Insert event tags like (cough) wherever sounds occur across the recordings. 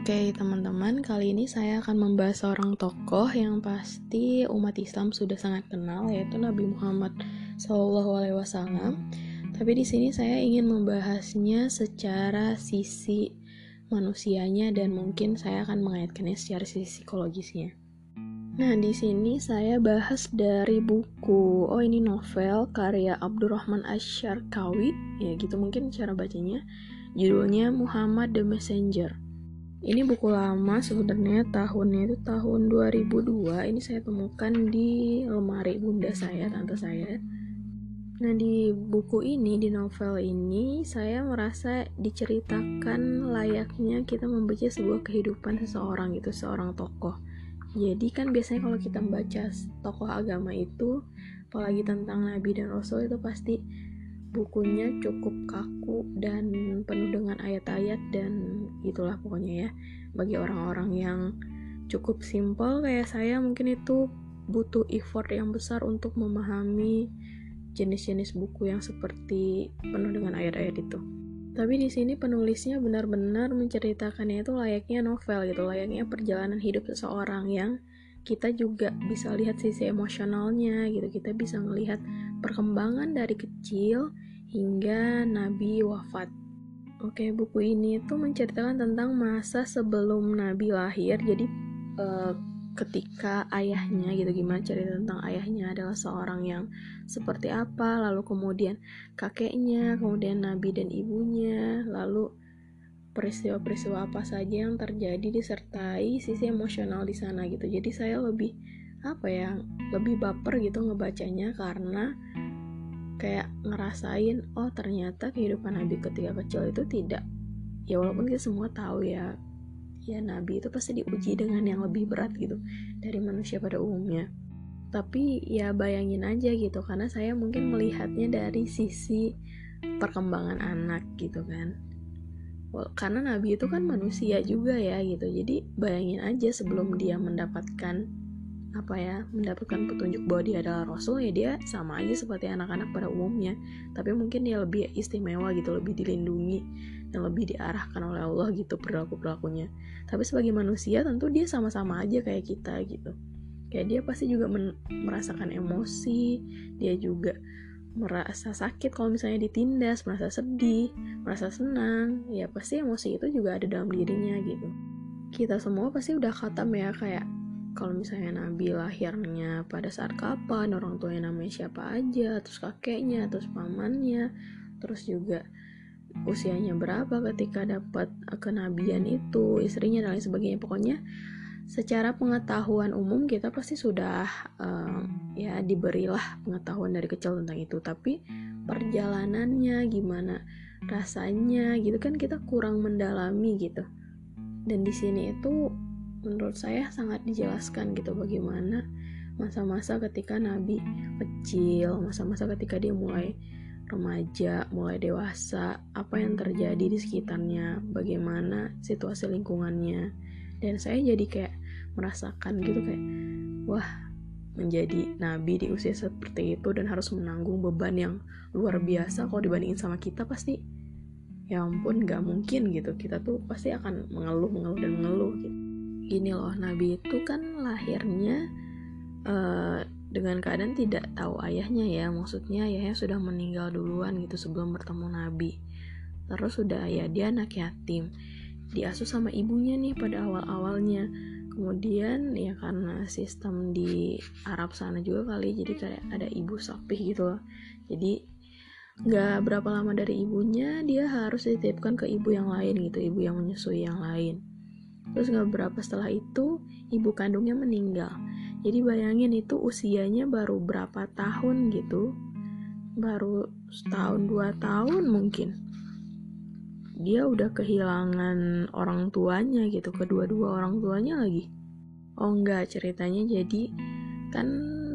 Oke teman-teman, kali ini saya akan membahas seorang tokoh yang pasti umat Islam sudah sangat kenal yaitu Nabi Muhammad SAW. Tapi di sini saya ingin membahasnya secara sisi manusianya dan mungkin saya akan mengaitkannya secara sisi psikologisnya. Nah, di sini saya bahas dari buku. Oh, ini novel karya Abdurrahman Asyarkawi. Ya, gitu mungkin cara bacanya. Judulnya Muhammad the Messenger. Ini buku lama sebenarnya tahunnya itu tahun 2002. Ini saya temukan di lemari bunda saya, tante saya. Nah, di buku ini, di novel ini, saya merasa diceritakan layaknya kita membaca sebuah kehidupan seseorang gitu, seorang tokoh. Jadi kan biasanya kalau kita membaca tokoh agama itu, apalagi tentang nabi dan rasul itu pasti bukunya cukup kaku dan penuh dengan ayat-ayat dan itulah pokoknya ya. Bagi orang-orang yang cukup simpel kayak saya mungkin itu butuh effort yang besar untuk memahami jenis-jenis buku yang seperti penuh dengan ayat-ayat itu. Tapi di sini penulisnya benar-benar menceritakannya itu layaknya novel gitu, layaknya perjalanan hidup seseorang yang kita juga bisa lihat sisi emosionalnya gitu. Kita bisa melihat perkembangan dari kecil hingga Nabi wafat Oke buku ini tuh menceritakan tentang masa sebelum Nabi lahir. Jadi uh, ketika ayahnya gitu gimana cerita tentang ayahnya adalah seorang yang seperti apa lalu kemudian kakeknya kemudian Nabi dan ibunya lalu peristiwa-peristiwa apa saja yang terjadi disertai sisi emosional di sana gitu. Jadi saya lebih apa ya lebih baper gitu ngebacanya karena kayak ngerasain oh ternyata kehidupan Nabi ketika kecil itu tidak. Ya walaupun kita semua tahu ya ya Nabi itu pasti diuji dengan yang lebih berat gitu dari manusia pada umumnya. Tapi ya bayangin aja gitu karena saya mungkin melihatnya dari sisi perkembangan anak gitu kan. Karena nabi itu kan manusia juga ya gitu. Jadi bayangin aja sebelum dia mendapatkan apa ya mendapatkan petunjuk bahwa dia adalah rasul ya dia sama aja seperti anak-anak pada umumnya. Tapi mungkin dia lebih istimewa gitu lebih dilindungi dan lebih diarahkan oleh Allah gitu perilaku perilakunya tapi sebagai manusia tentu dia sama-sama aja kayak kita gitu. Kayak dia pasti juga merasakan emosi dia juga merasa sakit kalau misalnya ditindas, merasa sedih, merasa senang, ya pasti emosi itu juga ada dalam dirinya gitu. Kita semua pasti udah khatam ya kayak kalau misalnya Nabi lahirnya pada saat kapan, orang tuanya namanya siapa aja, terus kakeknya, terus pamannya, terus juga usianya berapa ketika dapat kenabian itu, istrinya dan lain sebagainya. Pokoknya secara pengetahuan umum kita pasti sudah um, ya diberilah pengetahuan dari kecil tentang itu tapi perjalanannya gimana rasanya gitu kan kita kurang mendalami gitu dan di sini itu menurut saya sangat dijelaskan gitu bagaimana masa-masa ketika Nabi kecil masa-masa ketika dia mulai remaja mulai dewasa apa yang terjadi di sekitarnya bagaimana situasi lingkungannya. Dan saya jadi kayak merasakan gitu kayak wah menjadi nabi di usia seperti itu dan harus menanggung beban yang luar biasa kalau dibandingin sama kita pasti ya ampun gak mungkin gitu. Kita tuh pasti akan mengeluh mengeluh dan mengeluh gitu gini loh nabi itu kan lahirnya uh, dengan keadaan tidak tahu ayahnya ya maksudnya ayahnya sudah meninggal duluan gitu sebelum bertemu nabi. Terus sudah ya dia anak yatim. Diasuh sama ibunya nih pada awal-awalnya. Kemudian ya karena sistem di Arab sana juga kali jadi kayak ada ibu sapi gitu loh. Jadi nggak berapa lama dari ibunya dia harus dititipkan ke ibu yang lain gitu ibu yang menyusui yang lain terus nggak berapa setelah itu ibu kandungnya meninggal. Jadi bayangin itu usianya baru berapa tahun gitu? Baru setahun dua tahun mungkin. Dia udah kehilangan orang tuanya gitu kedua-dua orang tuanya lagi. Oh enggak ceritanya jadi kan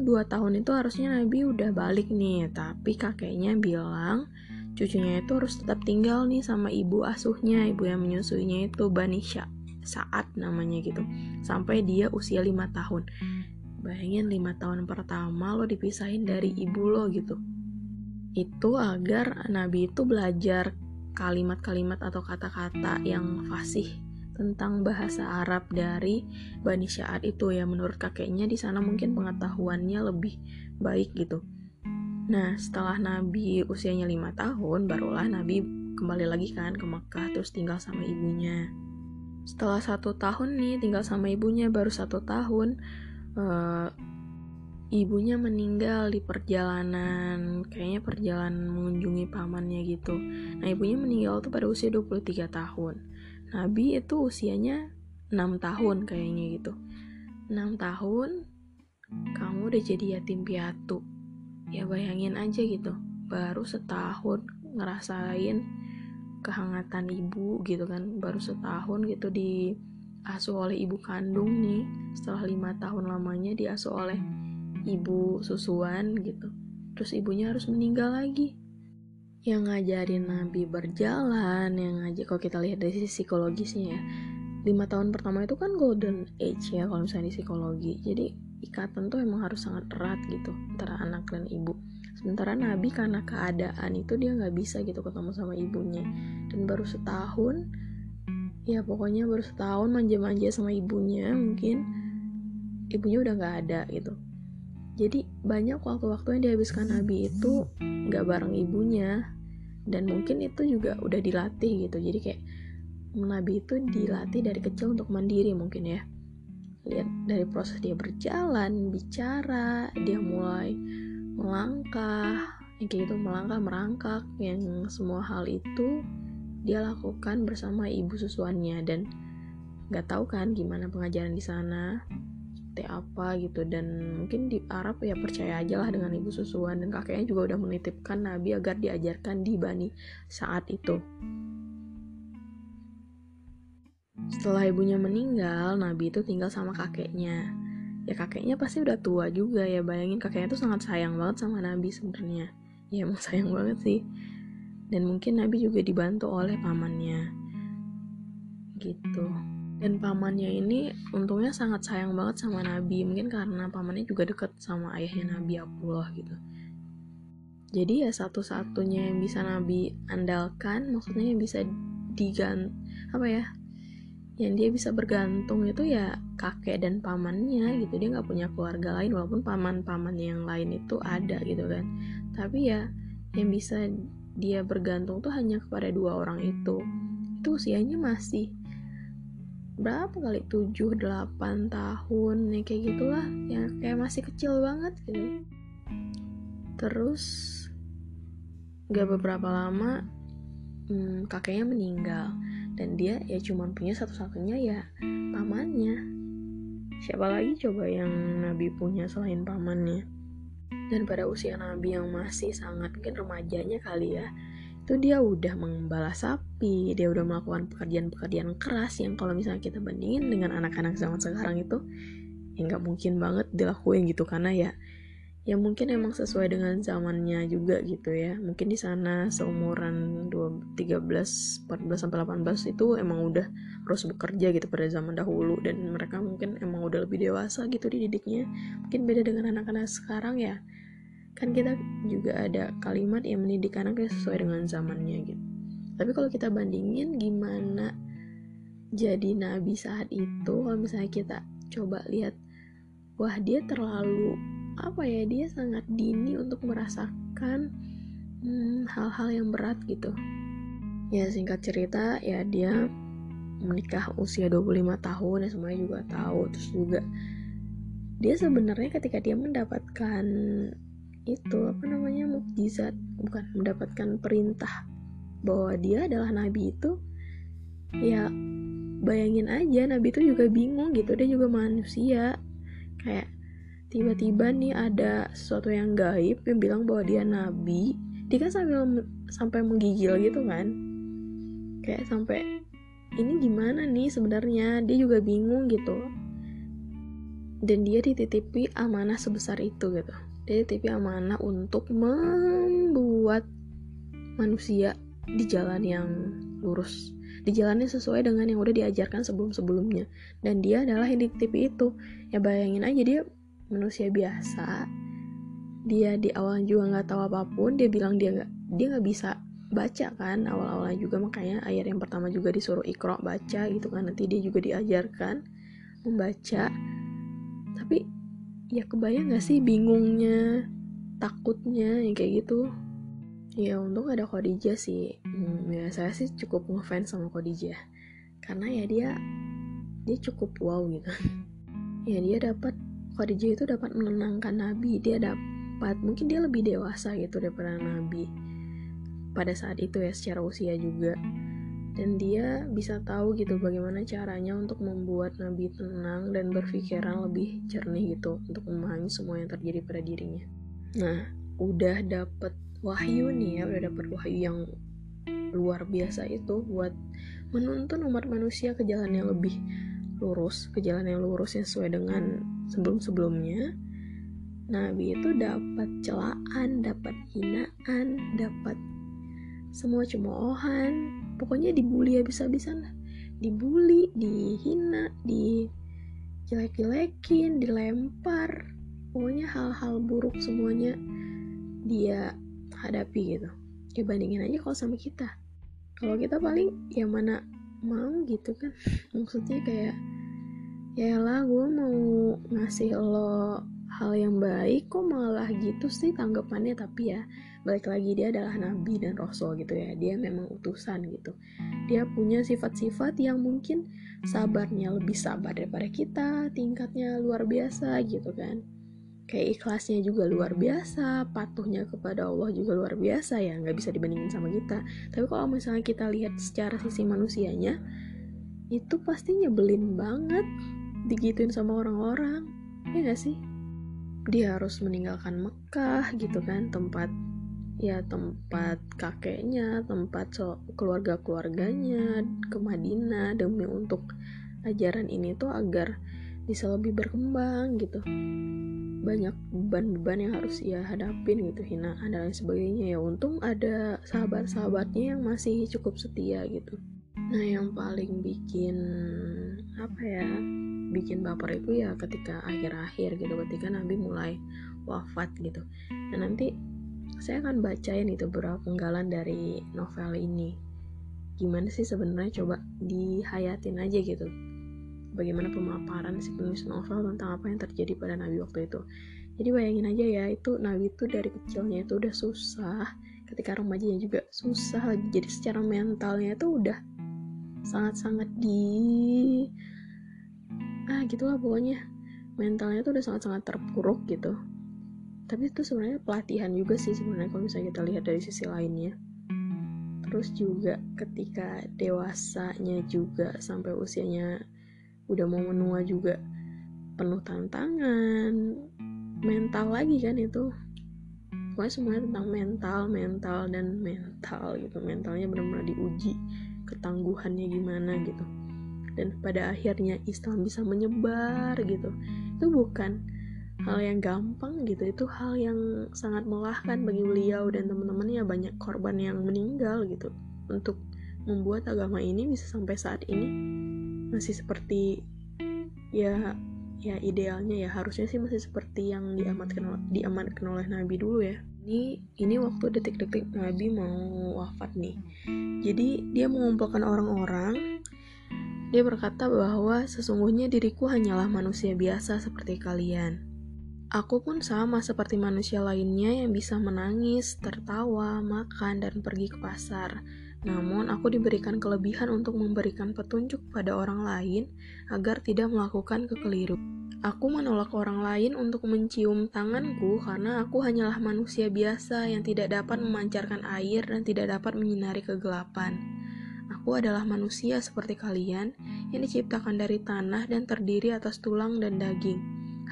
dua tahun itu harusnya Nabi udah balik nih tapi kakeknya bilang cucunya itu harus tetap tinggal nih sama ibu asuhnya ibu yang menyusuinya itu Banisha saat namanya gitu. Sampai dia usia lima tahun. Bayangin lima tahun pertama lo dipisahin dari ibu lo gitu. Itu agar Nabi itu belajar kalimat-kalimat atau kata-kata yang fasih tentang bahasa Arab dari Bani Sya'ad itu ya. Menurut kakeknya di sana mungkin pengetahuannya lebih baik gitu. Nah setelah Nabi usianya lima tahun barulah Nabi kembali lagi kan ke Mekah terus tinggal sama ibunya setelah satu tahun nih tinggal sama ibunya baru satu tahun uh, ibunya meninggal di perjalanan kayaknya perjalanan mengunjungi pamannya gitu. Nah ibunya meninggal tuh pada usia 23 tahun. Nabi itu usianya 6 tahun kayaknya gitu. 6 tahun kamu udah jadi yatim piatu. Ya bayangin aja gitu. Baru setahun ngerasain kehangatan ibu gitu kan baru setahun gitu di asuh oleh ibu kandung nih. Setelah lima tahun lamanya diasuh oleh ibu susuan gitu. Terus ibunya harus meninggal lagi. Yang ngajarin Nabi berjalan yang ngajak kalau kita lihat dari sisi psikologisnya ya lima tahun pertama itu kan golden age ya kalau misalnya di psikologi. Jadi ikatan tuh emang harus sangat erat gitu antara anak dan ibu sementara Nabi karena keadaan itu dia nggak bisa gitu ketemu sama ibunya. Dan baru setahun ya pokoknya baru setahun manja-manja sama ibunya mungkin ibunya udah nggak ada gitu. Jadi banyak waktu-waktu yang dihabiskan Nabi itu nggak bareng ibunya. Dan mungkin itu juga udah dilatih gitu. Jadi kayak Nabi itu dilatih dari kecil untuk mandiri mungkin ya. Lihat dari proses dia berjalan bicara dia mulai melangkah yang kayak gitu melangkah merangkak yang semua hal itu dia lakukan bersama ibu susuannya. Dan nggak tahu kan gimana pengajaran di sana seperti apa gitu. Dan mungkin di Arab ya percaya aja lah dengan ibu susuan. Dan kakeknya juga udah menitipkan Nabi agar diajarkan di Bani saat itu. Setelah ibunya meninggal Nabi itu tinggal sama kakeknya ya kakeknya pasti udah tua juga ya. Bayangin kakeknya tuh sangat sayang banget sama Nabi sebenarnya. Ya emang (laughs) sayang banget sih. Dan mungkin Nabi juga dibantu oleh pamannya. Gitu. Dan pamannya ini untungnya sangat sayang banget sama Nabi. Mungkin karena pamannya juga deket sama ayahnya Nabi Abdullah gitu. Jadi ya satu-satunya yang bisa Nabi andalkan maksudnya yang bisa digan apa ya yang dia bisa bergantung itu ya kakek dan pamannya gitu. Dia nggak punya keluarga lain walaupun paman-paman yang lain itu ada gitu kan. Tapi ya yang bisa dia bergantung tuh hanya kepada dua orang itu. Itu usianya masih berapa kali? 7 8 tahun ya kayak gitulah. Ya kayak masih kecil banget gitu. Terus gak beberapa lama hmm, kakeknya meninggal dan dia ya cuma punya satu-satunya ya pamannya. Siapa lagi coba yang Nabi punya selain pamannya? Dan pada usia Nabi yang masih sangat mungkin remajanya kali ya itu dia udah mengembala sapi, dia udah melakukan pekerjaan-pekerjaan keras yang kalau misalnya kita bandingin dengan anak-anak zaman sekarang itu ya nggak mungkin banget dilakuin gitu. Karena ya ya mungkin emang sesuai dengan zamannya juga gitu ya. Mungkin di sana seumuran 2, 13, 14 sampai 18 itu emang udah harus bekerja gitu pada zaman dahulu. Dan mereka mungkin emang udah lebih dewasa gitu dididiknya mungkin beda dengan anak-anak sekarang ya. Kan kita juga ada kalimat yang mendidik anaknya sesuai dengan zamannya gitu. Tapi kalau kita bandingin gimana jadi nabi saat itu kalau misalnya kita coba lihat wah dia terlalu apa ya dia sangat dini untuk merasakan hmm, hal-hal hmm, yang berat gitu. Ya singkat cerita ya dia menikah usia 25 tahun ya semuanya juga tahu. Terus juga dia sebenarnya ketika dia mendapatkan itu apa namanya mukjizat bukan mendapatkan perintah bahwa dia adalah nabi itu ya bayangin aja nabi itu juga bingung gitu. Dia juga manusia. Kayak tiba-tiba nih ada sesuatu yang gaib yang bilang bahwa dia nabi. Dia kan sambil sampai menggigil gitu kan. Kayak sampai ini gimana nih sebenarnya? Dia juga bingung gitu. Dan dia dititipi amanah sebesar itu gitu. Dari TV amanah untuk membuat manusia di jalan yang lurus. Di jalannya sesuai dengan yang udah diajarkan sebelum-sebelumnya. Dan dia adalah yang di TV itu. Ya bayangin aja dia manusia biasa dia di awal juga nggak tahu apa pun dia bilang dia nggak dia nggak bisa baca kan awal-awalnya juga. Makanya ayat yang pertama juga disuruh ikro baca gitu kan nanti dia juga diajarkan membaca. Tapi ya kebayang gak sih bingungnya takutnya yang kayak gitu? Ya untung ada Khadijah sih. Hmm, ya saya sih cukup ngefans sama Khadijah. Karena ya dia dia cukup wow gitu. (laughs) Ya dia dapat Khadijah itu dapat menenangkan Nabi dia dapat mungkin dia lebih dewasa gitu daripada Nabi pada saat itu ya secara usia juga dan dia bisa tahu gitu bagaimana caranya untuk membuat Nabi tenang dan berpikiran lebih jernih gitu untuk memahami semua yang terjadi pada dirinya. Nah, udah dapet wahyu nih ya, udah dapet wahyu yang luar biasa itu buat menuntun umat manusia ke jalan yang lebih lurus, ke jalan yang lurus yang sesuai dengan sebelum-sebelumnya. Nabi itu dapat celaan, dapat hinaan, dapat semua cemoohan, pokoknya dibully habis-habisan lah. Dibully dihina di jelek-jelekin dilempar. Pokoknya hal-hal buruk semuanya dia hadapi gitu. Ya bandingin aja kalau sama kita. Kalau kita paling ya mana mau gitu kan. Maksudnya kayak ya lah gue mau ngasih lo hal yang baik kok malah gitu sih tanggapannya. Tapi ya balik lagi dia adalah nabi dan rasul gitu ya. Dia memang utusan gitu. Dia punya sifat-sifat yang mungkin sabarnya lebih sabar daripada kita tingkatnya luar biasa gitu kan. Kayak ikhlasnya juga luar biasa patuhnya kepada Allah juga luar biasa ya nggak bisa dibandingin sama kita. Tapi kalau misalnya kita lihat secara sisi manusianya itu pasti nyebelin banget digituin sama orang-orang ya gak sih dia harus meninggalkan Mekah gitu kan tempat ya tempat kakeknya, tempat so keluarga-keluarganya ke Madinah demi untuk ajaran ini tuh agar bisa lebih berkembang gitu. Banyak beban-beban yang harus ia hadapin gitu, hinaan dan lain sebagainya ya. Untung ada sahabat-sahabatnya yang masih cukup setia gitu. Nah, yang paling bikin apa ya? Bikin baper itu ya ketika akhir-akhir gitu ketika Nabi mulai wafat gitu. Dan nanti saya akan bacain itu beberapa penggalan dari novel ini. Gimana sih sebenarnya? Coba dihayatin aja gitu. Bagaimana pemaparan si penulis novel tentang apa yang terjadi pada Nabi waktu itu. Jadi bayangin aja ya itu Nabi itu dari kecilnya itu udah susah ketika remajanya juga susah lagi. Jadi secara mentalnya itu udah sangat-sangat di ah gitulah pokoknya. Mentalnya tuh udah sangat-sangat terpuruk gitu. Tapi itu sebenarnya pelatihan juga sih sebenarnya kalau misalnya kita lihat dari sisi lainnya. Terus juga ketika dewasanya juga sampai usianya udah mau menua juga penuh tantangan mental lagi kan itu. Pokoknya semuanya tentang mental mental dan mental gitu. Mentalnya benar-benar diuji ketangguhannya gimana gitu dan pada akhirnya Islam bisa menyebar gitu. Itu bukan hal yang gampang gitu. Itu hal yang sangat melahkan bagi beliau dan teman-temannya. Banyak korban yang meninggal gitu. Untuk membuat agama ini bisa sampai saat ini masih seperti ya ya idealnya ya. Harusnya sih masih seperti yang diamatkan diamankan oleh Nabi dulu ya. Ini ini waktu detik-detik Nabi mau wafat nih. Jadi dia mengumpulkan orang-orang dia berkata bahwa sesungguhnya diriku hanyalah manusia biasa seperti kalian Aku pun sama seperti manusia lainnya yang bisa menangis, tertawa, makan, dan pergi ke pasar. Namun, aku diberikan kelebihan untuk memberikan petunjuk pada orang lain agar tidak melakukan kekeliru. Aku menolak orang lain untuk mencium tanganku karena aku hanyalah manusia biasa yang tidak dapat memancarkan air dan tidak dapat menyinari kegelapan. Aku adalah manusia seperti kalian yang diciptakan dari tanah dan terdiri atas tulang dan daging.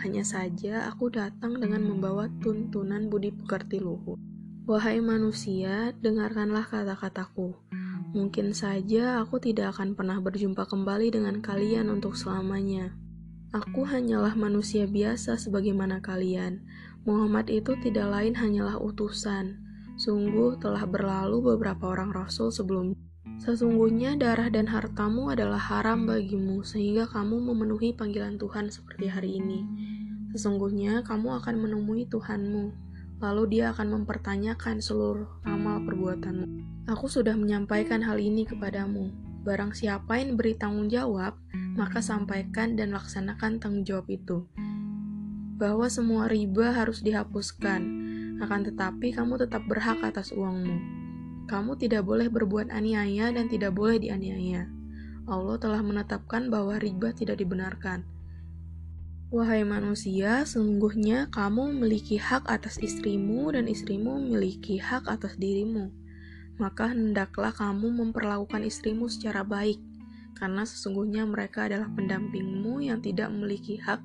Hanya saja aku datang dengan membawa tuntunan budi pekerti luhur. Wahai manusia, dengarkanlah kata-kataku. Mungkin saja aku tidak akan pernah berjumpa kembali dengan kalian untuk selamanya. Aku hanyalah manusia biasa sebagaimana kalian. Muhammad itu tidak lain hanyalah utusan. Sungguh telah berlalu beberapa orang rasul sebelum Sesungguhnya darah dan hartamu adalah haram bagimu, sehingga kamu memenuhi panggilan Tuhan seperti hari ini. Sesungguhnya kamu akan menemui Tuhanmu. lalu dia akan mempertanyakan seluruh amal perbuatanmu. Aku sudah menyampaikan hal ini kepadamu. Barang siapa yang beri tanggung jawab, maka sampaikan dan laksanakan tanggung jawab itu. Bahwa semua riba harus dihapuskan, akan tetapi kamu tetap berhak atas uangmu. Kamu tidak boleh berbuat aniaya dan tidak boleh dianiaya. Allah telah menetapkan bahwa riba tidak dibenarkan. Wahai manusia, sungguhnya kamu memiliki hak atas istrimu dan istrimu memiliki hak atas dirimu. Maka hendaklah kamu memperlakukan istrimu secara baik, karena sesungguhnya mereka adalah pendampingmu yang tidak memiliki hak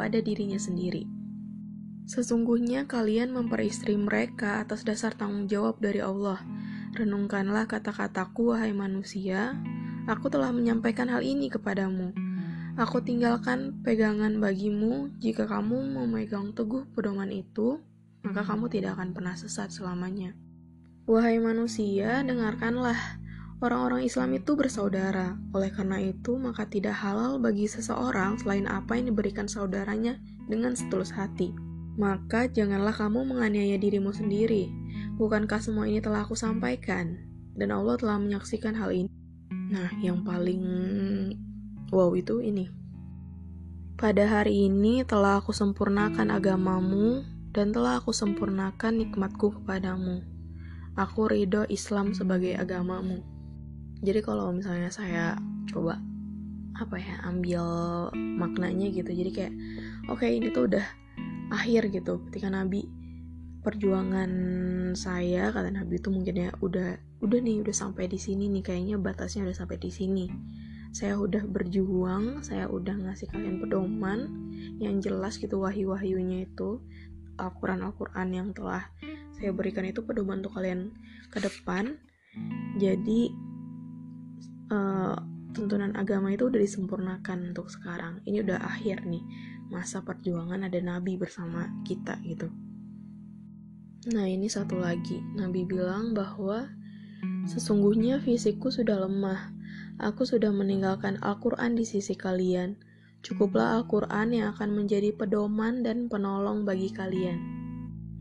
pada dirinya sendiri. Sesungguhnya kalian memperistri mereka atas dasar tanggung jawab dari Allah. Renungkanlah kata-kataku, wahai manusia. Aku telah menyampaikan hal ini kepadamu Aku tinggalkan pegangan bagimu jika kamu memegang teguh pedoman itu, maka kamu tidak akan pernah sesat selamanya. Wahai manusia, dengarkanlah. Orang-orang Islam itu bersaudara. Oleh karena itu, maka tidak halal bagi seseorang selain apa yang diberikan saudaranya dengan setulus hati. Maka janganlah kamu menganiaya dirimu sendiri. Bukankah semua ini telah aku sampaikan? Dan Allah telah menyaksikan hal ini. Nah, yang paling Wow itu ini. Pada hari ini telah aku sempurnakan agamamu dan telah aku sempurnakan nikmatku kepadamu. Aku ridho Islam sebagai agamamu. Jadi kalau misalnya saya coba apa ya ambil maknanya gitu jadi kayak oke okay, ini tuh udah akhir gitu ketika Nabi perjuangan saya kata Nabi itu mungkin ya udah udah nih udah sampai di sini nih kayaknya batasnya udah sampai di sini. Saya udah berjuang saya udah ngasih kalian pedoman yang jelas gitu wahyu-wahyunya itu Al-Quran Al-Quran yang telah saya berikan itu pedoman untuk kalian ke depan. Jadi uh, tuntunan agama itu udah disempurnakan untuk sekarang. Ini udah akhir nih masa perjuangan ada nabi bersama kita gitu nah ini satu lagi nabi bilang bahwa sesungguhnya fisikku sudah lemah Aku sudah meninggalkan Al-Quran di sisi kalian. Cukuplah Al-Quran yang akan menjadi pedoman dan penolong bagi kalian.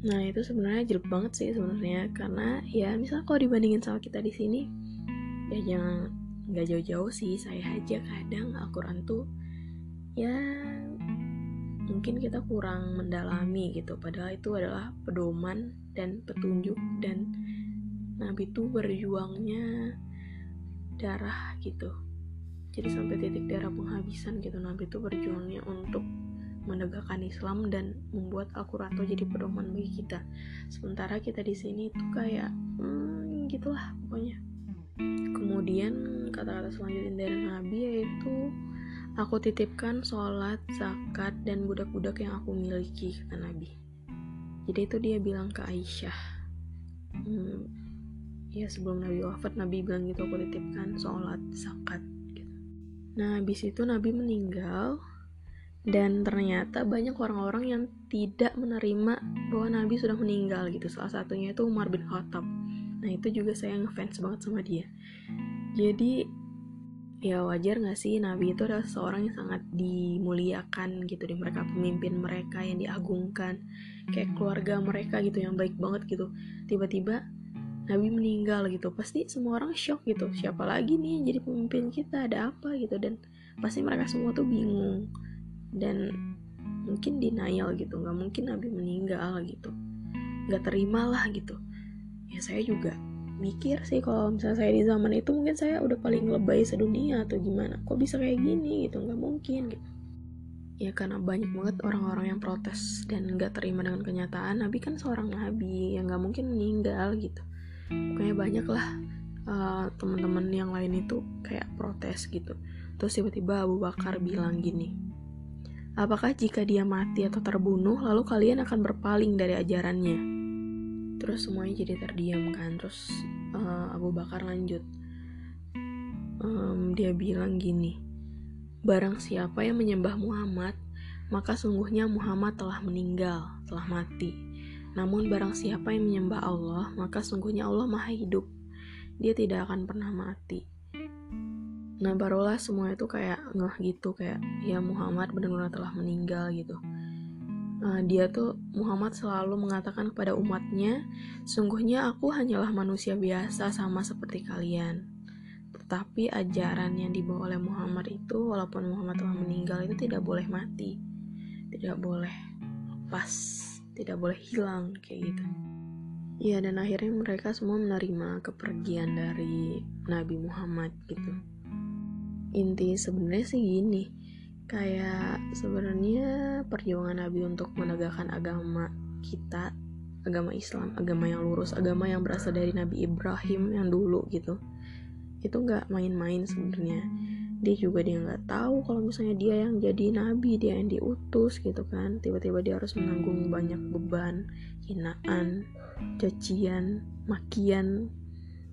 Nah itu sebenarnya jelek banget sih sebenarnya karena ya misal kalau dibandingin sama kita di sini ya jangan nggak jauh-jauh sih saya aja kadang Al-Quran tuh ya mungkin kita kurang mendalami gitu. Padahal itu adalah pedoman dan petunjuk dan Nabi tuh berjuangnya darah gitu. Jadi sampai titik darah penghabisan gitu. Nabi itu berjuangnya untuk menegakkan Islam dan membuat Al-Quran itu jadi pedoman bagi kita. Sementara kita di sini itu kayak hmm, gitulah pokoknya. Kemudian kata-kata selanjutnya dari Nabi yaitu aku titipkan sholat, zakat, dan budak-budak yang aku miliki kata Nabi. Jadi itu dia bilang ke Aisyah. Hmm, ya sebelum Nabi wafat Nabi bilang gitu aku titipkan sholat zakat gitu. nah habis itu Nabi meninggal dan ternyata banyak orang-orang yang tidak menerima bahwa Nabi sudah meninggal gitu. Salah satunya itu Umar bin Khattab. Nah itu juga saya ngefans banget sama dia. Jadi ya wajar gak sih? Nabi itu adalah seorang yang sangat dimuliakan gitu di mereka pemimpin mereka yang diagungkan kayak keluarga mereka gitu yang baik banget gitu. Tiba-tiba Nabi meninggal gitu pasti semua orang shock gitu. Siapa lagi nih jadi pemimpin kita? Ada apa gitu? Dan pasti mereka semua tuh bingung dan mungkin denial gitu. Nggak mungkin Nabi meninggal gitu. Nggak terima lah gitu. Ya saya juga mikir sih kalau misalnya saya di zaman itu mungkin saya udah paling lebay sedunia atau gimana. Kok bisa kayak gini gitu? Nggak mungkin gitu. Ya karena banyak banget orang-orang yang protes dan nggak terima dengan kenyataan. Nabi kan seorang nabi yang nggak mungkin meninggal gitu. Pokoknya banyak lah uh, teman-teman yang lain itu kayak protes gitu. Terus tiba-tiba Abu Bakar bilang gini apakah jika dia mati atau terbunuh lalu kalian akan berpaling dari ajarannya terus semuanya jadi terdiam kan terus uh, Abu Bakar lanjut um, dia bilang gini barang siapa yang menyembah Muhammad maka sungguhnya Muhammad telah meninggal telah mati namun barang siapa yang menyembah Allah, maka sungguhnya Allah maha hidup. Dia tidak akan pernah mati. Nah barulah semua itu kayak ngeh gitu kayak ya Muhammad benar-benar telah meninggal gitu. Uh, dia tuh Muhammad selalu mengatakan kepada umatnya, sungguhnya aku hanyalah manusia biasa sama seperti kalian. Tetapi ajaran yang dibawa oleh Muhammad itu, walaupun Muhammad telah meninggal itu tidak boleh mati, tidak boleh lepas, tidak boleh hilang kayak gitu. Ya dan akhirnya mereka semua menerima kepergian dari Nabi Muhammad gitu. Inti sebenarnya sih gini, kayak sebenarnya perjuangan Nabi untuk menegakkan agama kita agama Islam agama yang lurus agama yang berasal dari Nabi Ibrahim yang dulu gitu itu nggak main-main sebenarnya. Dia juga dia nggak tahu kalau misalnya dia yang jadi nabi dia yang diutus gitu kan. Tiba-tiba dia harus menanggung banyak beban hinaan cacian makian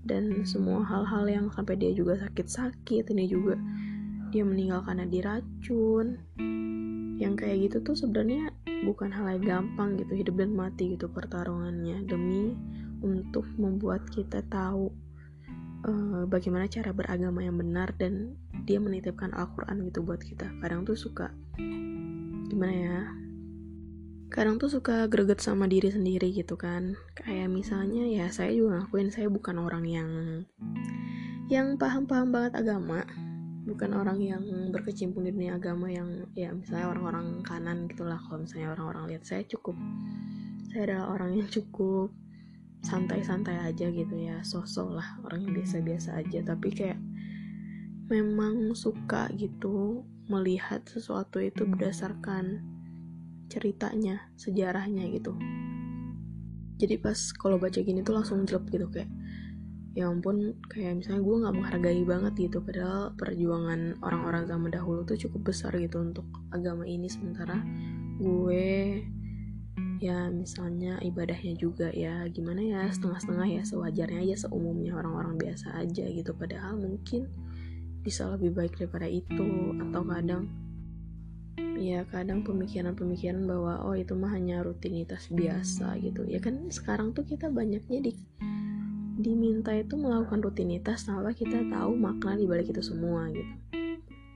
dan semua hal-hal yang sampai dia juga sakit-sakit. Ini juga dia meninggal karena diracun. Yang kayak gitu tuh sebenarnya bukan hal yang gampang gitu hidup dan mati gitu pertarungannya demi untuk membuat kita tahu uh, bagaimana cara beragama yang benar dan dia menitipkan Al-Quran gitu buat kita. Kadang tuh suka gimana ya kadang tuh suka greget sama diri sendiri gitu kan. Kayak misalnya ya saya juga ngakuin saya bukan orang yang yang paham-paham banget agama bukan orang yang berkecimpung di dunia agama yang ya misalnya orang-orang kanan gitulah. Kalau misalnya orang-orang lihat saya cukup saya adalah orang yang cukup santai-santai aja gitu ya. Sosok lah orang yang biasa-biasa aja. Tapi kayak memang suka gitu melihat sesuatu itu berdasarkan ceritanya sejarahnya gitu. Jadi pas kalau baca gini tuh langsung jelek gitu kayak ya ampun kayak misalnya gue nggak menghargai banget gitu padahal perjuangan orang-orang zaman dahulu tuh cukup besar gitu untuk agama ini. Sementara gue ya misalnya ibadahnya juga ya gimana ya setengah-setengah ya sewajarnya aja seumumnya orang-orang biasa aja gitu. Padahal mungkin bisa lebih baik daripada itu atau kadang ya kadang pemikiran-pemikiran bahwa oh itu mah hanya rutinitas biasa gitu. Ya kan sekarang tuh kita banyaknya di diminta itu melakukan rutinitas tanpa kita tahu makna di balik itu semua gitu.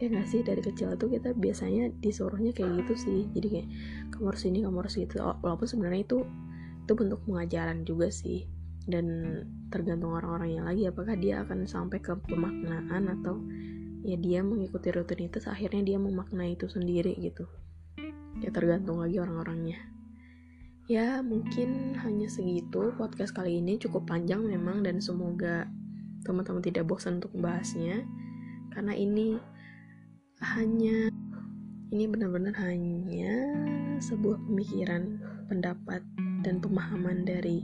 Ya nggak sih? Dari kecil tuh kita biasanya disuruhnya kayak gitu sih. Jadi kayak kamu harus ini kamu harus gitu. Walaupun sebenarnya itu itu bentuk pengajaran juga sih. Dan tergantung orang-orangnya lagi apakah dia akan sampai ke pemaknaan atau ya dia mengikuti rutinitas akhirnya dia memaknai itu sendiri gitu. Ya tergantung lagi orang-orangnya ya mungkin hanya segitu podcast kali ini. Cukup panjang memang dan semoga teman-teman tidak bosan untuk membahasnya. Karena ini hanya ini benar-benar hanya sebuah pemikiran pendapat dan pemahaman dari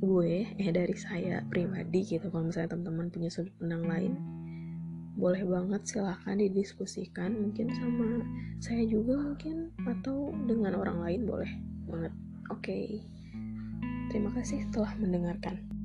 gue eh dari saya pribadi gitu. Kalau misalnya teman-teman punya sudut pandang lain boleh banget silahkan didiskusikan. Mungkin sama saya juga mungkin atau dengan orang lain boleh banget Oke, okay. terima kasih telah mendengarkan.